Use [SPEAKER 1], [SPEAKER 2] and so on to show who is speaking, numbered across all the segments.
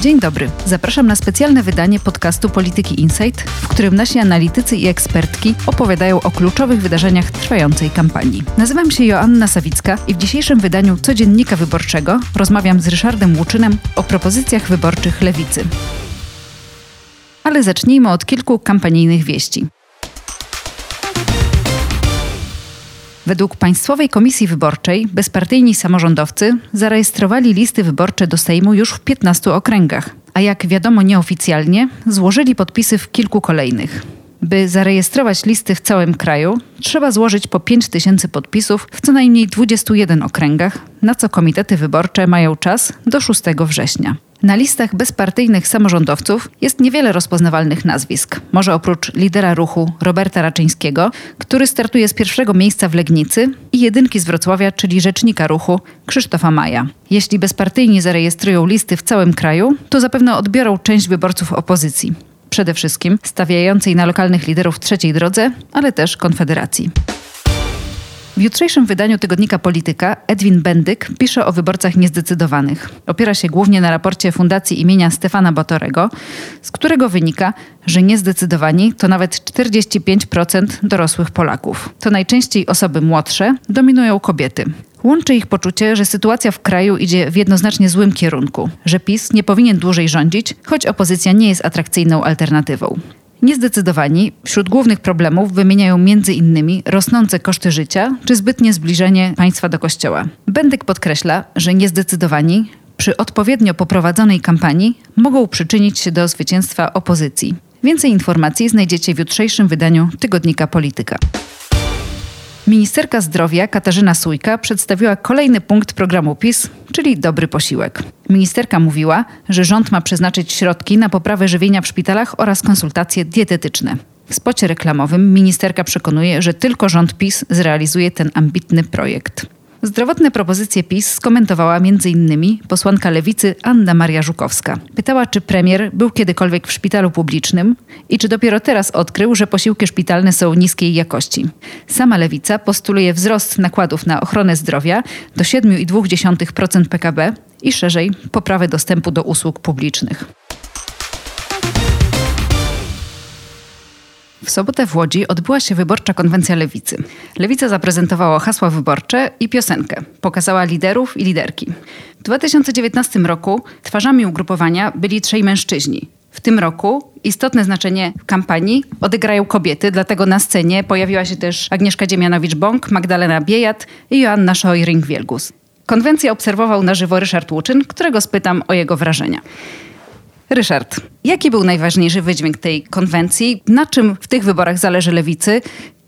[SPEAKER 1] Dzień dobry. Zapraszam na specjalne wydanie podcastu Polityki Insight, w którym nasi analitycy i ekspertki opowiadają o kluczowych wydarzeniach trwającej kampanii. Nazywam się Joanna Sawicka i w dzisiejszym wydaniu Codziennika Wyborczego rozmawiam z Ryszardem Łuczynem o propozycjach wyborczych lewicy. Ale zacznijmy od kilku kampanijnych wieści. Według Państwowej Komisji Wyborczej bezpartyjni samorządowcy zarejestrowali listy wyborcze do Sejmu już w 15 okręgach, a jak wiadomo nieoficjalnie, złożyli podpisy w kilku kolejnych. By zarejestrować listy w całym kraju, trzeba złożyć po 5 tysięcy podpisów w co najmniej 21 okręgach, na co komitety wyborcze mają czas do 6 września. Na listach bezpartyjnych samorządowców jest niewiele rozpoznawalnych nazwisk. Może oprócz lidera ruchu Roberta Raczyńskiego, który startuje z pierwszego miejsca w Legnicy i jedynki z Wrocławia, czyli rzecznika ruchu Krzysztofa Maja. Jeśli bezpartyjni zarejestrują listy w całym kraju, to zapewne odbiorą część wyborców opozycji. Przede wszystkim stawiającej na lokalnych liderów trzeciej drodze, ale też Konfederacji. W jutrzejszym wydaniu tygodnika Polityka Edwin Bendyk pisze o wyborcach niezdecydowanych. Opiera się głównie na raporcie Fundacji imienia Stefana Batorego, z którego wynika, że niezdecydowani to nawet 45% dorosłych Polaków. To najczęściej osoby młodsze, dominują kobiety. Łączy ich poczucie, że sytuacja w kraju idzie w jednoznacznie złym kierunku, że PiS nie powinien dłużej rządzić, choć opozycja nie jest atrakcyjną alternatywą. Niezdecydowani wśród głównych problemów wymieniają m.in. rosnące koszty życia czy zbytnie zbliżenie państwa do kościoła. Bendyk podkreśla, że niezdecydowani przy odpowiednio poprowadzonej kampanii mogą przyczynić się do zwycięstwa opozycji. Więcej informacji znajdziecie w jutrzejszym wydaniu tygodnika Polityka. Ministerka Zdrowia Katarzyna Sujka przedstawiła kolejny punkt programu PiS, czyli dobry posiłek. Ministerka mówiła, że rząd ma przeznaczyć środki na poprawę żywienia w szpitalach oraz konsultacje dietetyczne. W spocie reklamowym ministerka przekonuje, że tylko rząd PiS zrealizuje ten ambitny projekt. Zdrowotne propozycje PiS skomentowała m.in. posłanka lewicy Anna Maria Żukowska. Pytała, czy premier był kiedykolwiek w szpitalu publicznym i czy dopiero teraz odkrył, że posiłki szpitalne są niskiej jakości. Sama lewica postuluje wzrost nakładów na ochronę zdrowia do 7,2% PKB i szerzej poprawę dostępu do usług publicznych. W sobotę w Łodzi odbyła się wyborcza konwencja lewicy. Lewica zaprezentowała hasła wyborcze i piosenkę. Pokazała liderów i liderki. W 2019 roku twarzami ugrupowania byli trzej mężczyźni. W tym roku istotne znaczenie w kampanii odegrają kobiety, dlatego na scenie pojawiła się też Agnieszka Dziemianowicz-Bąk, Magdalena Biejat i Joanna Szojring-Wielgus. Konwencję obserwował na żywo Ryszard Łuczyn, którego spytam o jego wrażenia. Ryszard, jaki był najważniejszy wydźwięk tej konwencji? Na czym w tych wyborach zależy lewicy?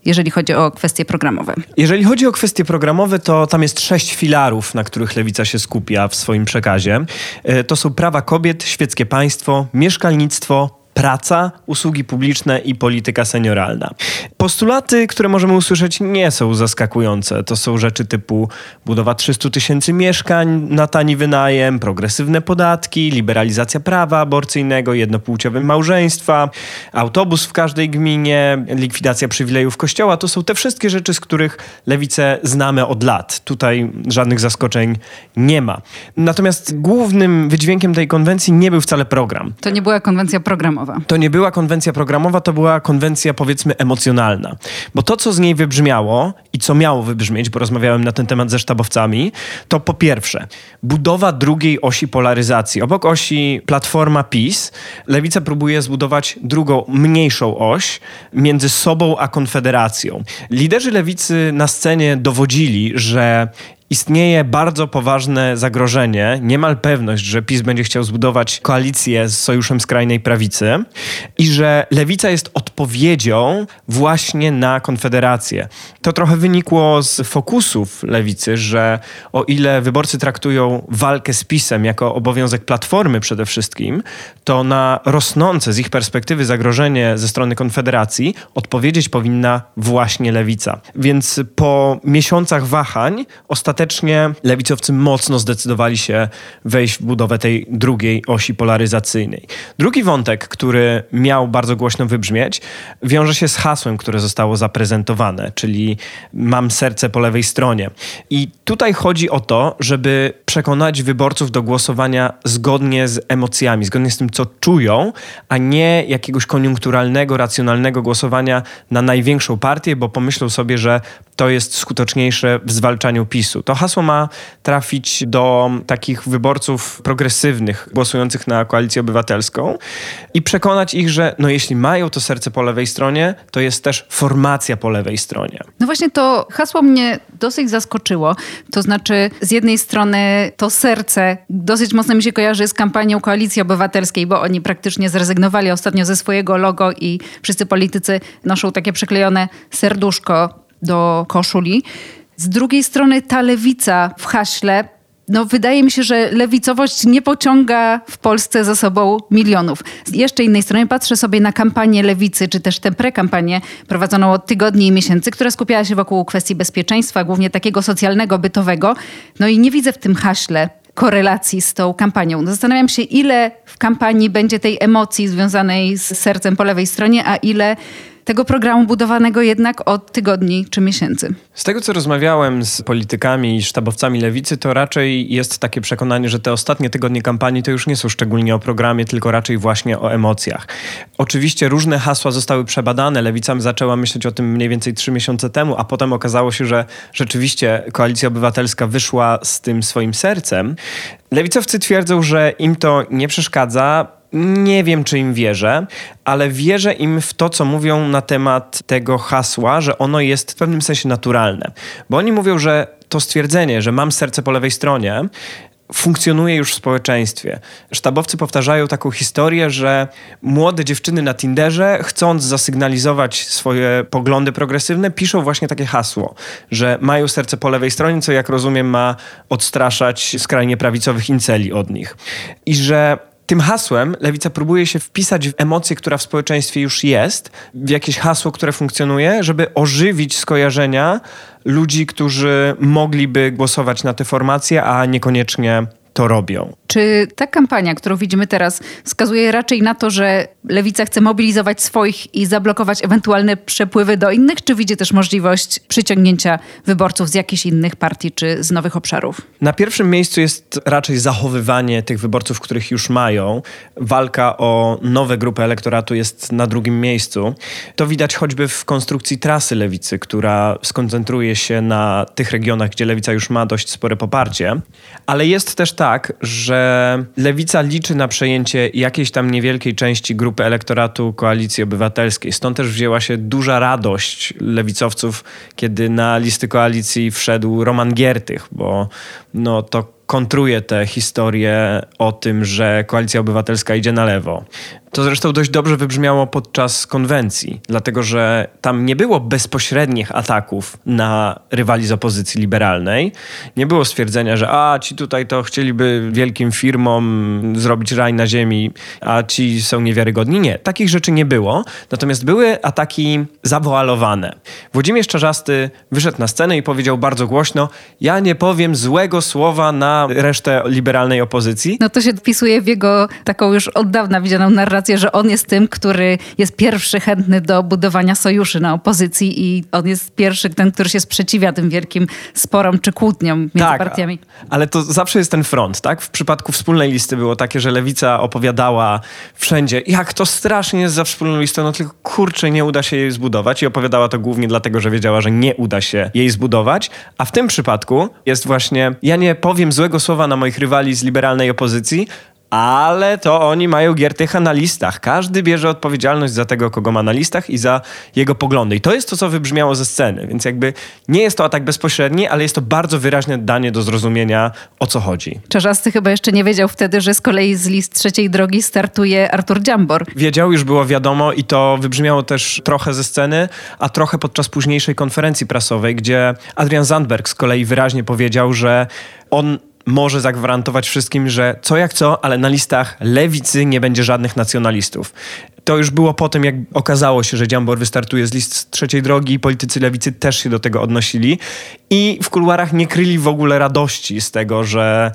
[SPEAKER 1] jeżeli chodzi o kwestie programowe?
[SPEAKER 2] Jeżeli chodzi o kwestie programowe, to tam jest sześć filarów, na których lewica się skupia w swoim przekazie. E, to są prawa kobiet, świeckie państwo, mieszkalnictwo, praca, usługi publiczne i polityka senioralna. Postulaty, które możemy usłyszeć, nie są zaskakujące. To są rzeczy typu budowa 300 tysięcy mieszkań na tani wynajem, progresywne podatki, liberalizacja prawa aborcyjnego, jednopłciowe małżeństwa, autobus w każdej gminie, likwidacja przywilejów kościoła. To są te wszystkie rzeczy, z których lewicę znamy od lat. Tutaj żadnych zaskoczeń nie ma. Natomiast głównym wydźwiękiem tej konwencji nie był wcale program.
[SPEAKER 1] To nie była konwencja programowa programowa.
[SPEAKER 2] To nie była konwencja programowa, to była konwencja powiedzmy emocjonalna. Bo to, co z niej wybrzmiało i co miało wybrzmieć, bo rozmawiałem na ten temat ze sztabowcami, to po pierwsze budowa drugiej osi polaryzacji. Obok osi Platforma PiS, Lewica próbuje zbudować drugą, mniejszą oś między sobą a Konfederacją. Liderzy Lewicy na scenie dowodzili, że istnieje bardzo poważne zagrożenie, niemal pewność, że PiS będzie chciał zbudować koalicję z Sojuszem Skrajnej Prawicy i że lewica jest odpowiedzią właśnie na Konfederację. To trochę wynikło z fokusów lewicy, że o ile wyborcy traktują walkę z PiSem jako obowiązek Platformy przede wszystkim, to na rosnące z ich perspektywy zagrożenie ze strony Konfederacji odpowiedzieć powinna właśnie lewica. Więc po miesiącach wahań ostatecznie ostatecznie lewicowcy mocno zdecydowali się wejść w budowę tej drugiej osi polaryzacyjnej. Drugi wątek, który miał bardzo głośno wybrzmieć, wiąże się z hasłem, które zostało zaprezentowane, czyli mam serce po lewej stronie. I tutaj chodzi o to, żeby przekonać wyborców do głosowania zgodnie z emocjami, zgodnie z tym, co czują, a nie jakiegoś koniunkturalnego, racjonalnego głosowania na największą partię, bo pomyślą sobie, że to jest skuteczniejsze w zwalczaniu PiSu. To hasło ma trafić do takich wyborców progresywnych, głosujących na koalicję obywatelską i przekonać ich, że no jeśli mają to serce po lewej stronie, to jest też formacja po lewej stronie.
[SPEAKER 1] No właśnie to hasło mnie dosyć zaskoczyło. To znaczy z jednej strony to serce dosyć mocno mi się kojarzy z kampanią Koalicji Obywatelskiej, bo oni praktycznie zrezygnowali ostatnio ze swojego logo i wszyscy politycy noszą takie przyklejone serduszko do koszuli. Z drugiej strony ta lewica w haśle no, wydaje mi się, że lewicowość nie pociąga w Polsce za sobą milionów. Z jeszcze innej strony patrzę sobie na kampanię lewicy, czy też tę prekampanię prowadzoną od tygodni i miesięcy, która skupiała się wokół kwestii bezpieczeństwa, głównie takiego socjalnego, bytowego. No i nie widzę w tym haśle korelacji z tą kampanią. Zastanawiam się, ile w kampanii będzie tej emocji związanej z sercem po lewej stronie, a ile tego programu budowanego jednak od tygodni czy miesięcy.
[SPEAKER 2] Z tego, co rozmawiałem z politykami i sztabowcami lewicy, to raczej jest takie przekonanie, że te ostatnie tygodnie kampanii to już nie są szczególnie o programie, tylko raczej właśnie o emocjach. Oczywiście różne hasła zostały przebadane. Lewica zaczęła myśleć o tym mniej więcej trzy miesiące temu, a potem okazało się, że rzeczywiście Koalicja Obywatelska wyszła z tym swoim sercem. Lewicowcy twierdzą, że im to nie przeszkadza nie wiem, czy im wierzę, ale wierzę im w to, co mówią na temat tego hasła, że ono jest w pewnym sensie naturalne. Bo oni mówią, że to stwierdzenie, że mam serce po lewej stronie, funkcjonuje już w społeczeństwie. Sztabowcy powtarzają taką historię, że młode dziewczyny na Tinderze, chcąc zasygnalizować swoje poglądy progresywne, piszą właśnie takie hasło, że mają serce po lewej stronie, co jak rozumiem ma odstraszać skrajnie prawicowych inceli od nich. I że tym hasłem lewica próbuje się wpisać w emocję, która w społeczeństwie już jest, w jakieś hasło, które funkcjonuje, żeby ożywić skojarzenia ludzi, którzy mogliby głosować na te formacje, a niekoniecznie to robią.
[SPEAKER 1] Czy ta kampania, którą widzimy teraz, wskazuje raczej na to, że lewica chce mobilizować swoich i zablokować ewentualne przepływy do innych, czy widzi też możliwość przyciągnięcia wyborców z jakichś innych partii czy z nowych obszarów?
[SPEAKER 2] Na pierwszym miejscu jest raczej zachowywanie tych wyborców, których już mają. Walka o nowe grupy elektoratu jest na drugim miejscu. To widać choćby w konstrukcji trasy lewicy, która skoncentruje się na tych regionach, gdzie lewica już ma dość spore poparcie. Ale jest też tak, że lewica liczy na przejęcie jakiejś tam niewielkiej części grupy elektoratu koalicji obywatelskiej. Stąd też wzięła się duża radość lewicowców, kiedy na listy koalicji wszedł Roman Giertych, bo no to kontruje tę historię o tym, że koalicja obywatelska idzie na lewo. To zresztą dość dobrze wybrzmiało podczas konwencji, dlatego że tam nie było bezpośrednich ataków na rywali z opozycji liberalnej. Nie było stwierdzenia, że a ci tutaj to chcieliby wielkim firmom zrobić raj na ziemi, a ci są niewiarygodni. Nie, takich rzeczy nie było. Natomiast były ataki zawoalowane. Włodzimierz Czarzasty wyszedł na scenę i powiedział bardzo głośno: Ja nie powiem złego słowa na resztę liberalnej opozycji.
[SPEAKER 1] No to się wpisuje w jego taką już od dawna widzianą narrację, że on jest tym, który jest pierwszy chętny do budowania sojuszy na opozycji i on jest pierwszy ten, który się sprzeciwia tym wielkim sporom czy kłótniom między tak, partiami.
[SPEAKER 2] ale to zawsze jest ten front, tak? W przypadku wspólnej listy było takie, że Lewica opowiadała wszędzie, jak to strasznie jest za wspólną listą, no tylko kurczę, nie uda się jej zbudować i opowiadała to głównie dlatego, że wiedziała, że nie uda się jej zbudować, a w tym przypadku jest właśnie, ja nie powiem złego słowa na moich rywali z liberalnej opozycji, ale to oni mają Giertycha na listach. Każdy bierze odpowiedzialność za tego, kogo ma na listach i za jego poglądy. I to jest to, co wybrzmiało ze sceny. Więc jakby nie jest to atak bezpośredni, ale jest to bardzo wyraźne danie do zrozumienia, o co chodzi.
[SPEAKER 1] Czarzasty chyba jeszcze nie wiedział wtedy, że z kolei z list trzeciej drogi startuje Artur Dziambor.
[SPEAKER 2] Wiedział, już było wiadomo i to wybrzmiało też trochę ze sceny, a trochę podczas późniejszej konferencji prasowej, gdzie Adrian Zandberg z kolei wyraźnie powiedział, że on może zagwarantować wszystkim, że co jak co, ale na listach lewicy nie będzie żadnych nacjonalistów. To już było po tym, jak okazało się, że Dziambor wystartuje z list trzeciej drogi. Politycy lewicy też się do tego odnosili i w kuluarach nie kryli w ogóle radości z tego, że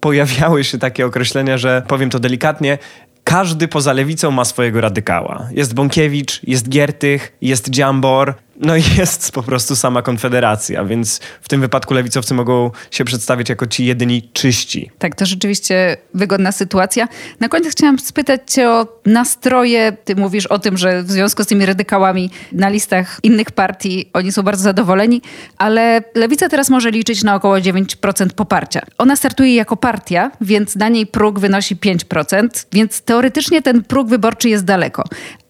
[SPEAKER 2] pojawiały się takie określenia, że powiem to delikatnie, każdy poza lewicą ma swojego radykała. Jest Bąkiewicz, jest Giertych, jest Dziambor, no jest po prostu sama Konfederacja, więc w tym wypadku lewicowcy mogą się przedstawić jako ci jedyni czyści.
[SPEAKER 1] Tak, to rzeczywiście wygodna sytuacja. Na koniec chciałam spytać cię o nastroje. Ty mówisz o tym, że w związku z tymi radykałami na listach innych partii oni są bardzo zadowoleni, ale lewica teraz może liczyć na około 9% poparcia. Ona startuje jako partia, więc na niej próg wynosi 5%, więc teoretycznie ten próg wyborczy jest daleko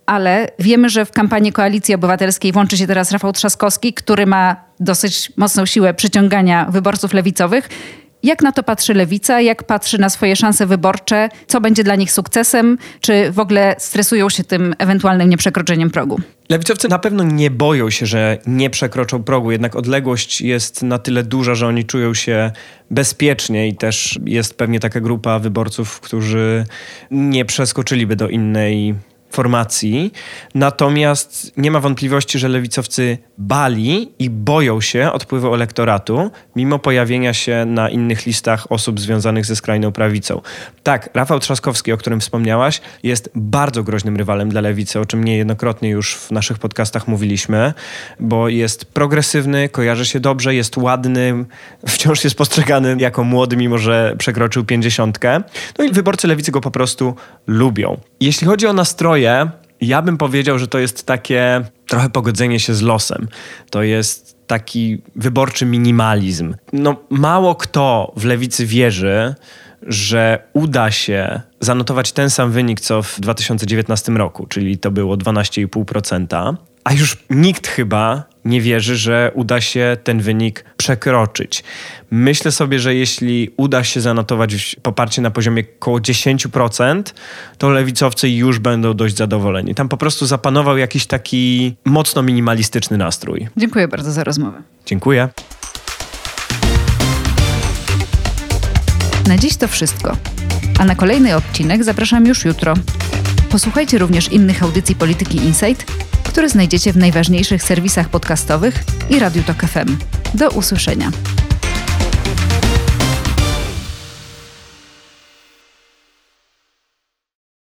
[SPEAKER 1] ale wiemy, że w kampanii Koalicji Obywatelskiej włączy się teraz Rafał Trzaskowski, który ma dosyć mocną siłę przyciągania wyborców lewicowych. Jak na to patrzy lewica? Jak patrzy na swoje szanse wyborcze? Co będzie dla nich sukcesem? Czy w ogóle stresują się tym ewentualnym nieprzekroczeniem progu?
[SPEAKER 2] Lewicowcy na pewno nie boją się, że nie przekroczą progu, jednak odległość jest na tyle duża, że oni czują się bezpiecznie i też jest pewnie taka grupa wyborców, którzy nie przeskoczyliby do innej formacji. Natomiast nie ma wątpliwości, że lewicowcy bali i boją się odpływu elektoratu, mimo pojawienia się na innych listach osób związanych ze skrajną prawicą. Tak, Rafał Trzaskowski, o którym wspomniałaś, jest bardzo groźnym rywalem dla lewicy, o czym niejednokrotnie już w naszych podcastach mówiliśmy, bo jest progresywny, kojarzy się dobrze, jest ładny, wciąż jest postrzegany jako młody, mimo że przekroczył pięćdziesiątkę. No i wyborcy lewicy go po prostu lubią. Jeśli chodzi o nastroje, ja bym powiedział, że to jest takie trochę pogodzenie się z losem. To jest taki wyborczy minimalizm. No, mało kto w lewicy wierzy, że uda się zanotować ten sam wynik co w 2019 roku, czyli to było 12,5%, a już nikt chyba nie wierzy, że uda się ten wynik przekroczyć. Myślę sobie, że jeśli uda się zanotować poparcie na poziomie około 10%, to lewicowcy już będą dość zadowoleni. Tam po prostu zapanował jakiś taki mocno minimalistyczny nastrój.
[SPEAKER 1] Dziękuję bardzo za rozmowę.
[SPEAKER 2] Dziękuję.
[SPEAKER 1] Na dziś to wszystko. A na kolejny odcinek zapraszam już jutro. Posłuchajcie również innych audycji Polityki Insight, które znajdziecie w najważniejszych serwisach podcastowych i Radiu Tok FM. Do usłyszenia.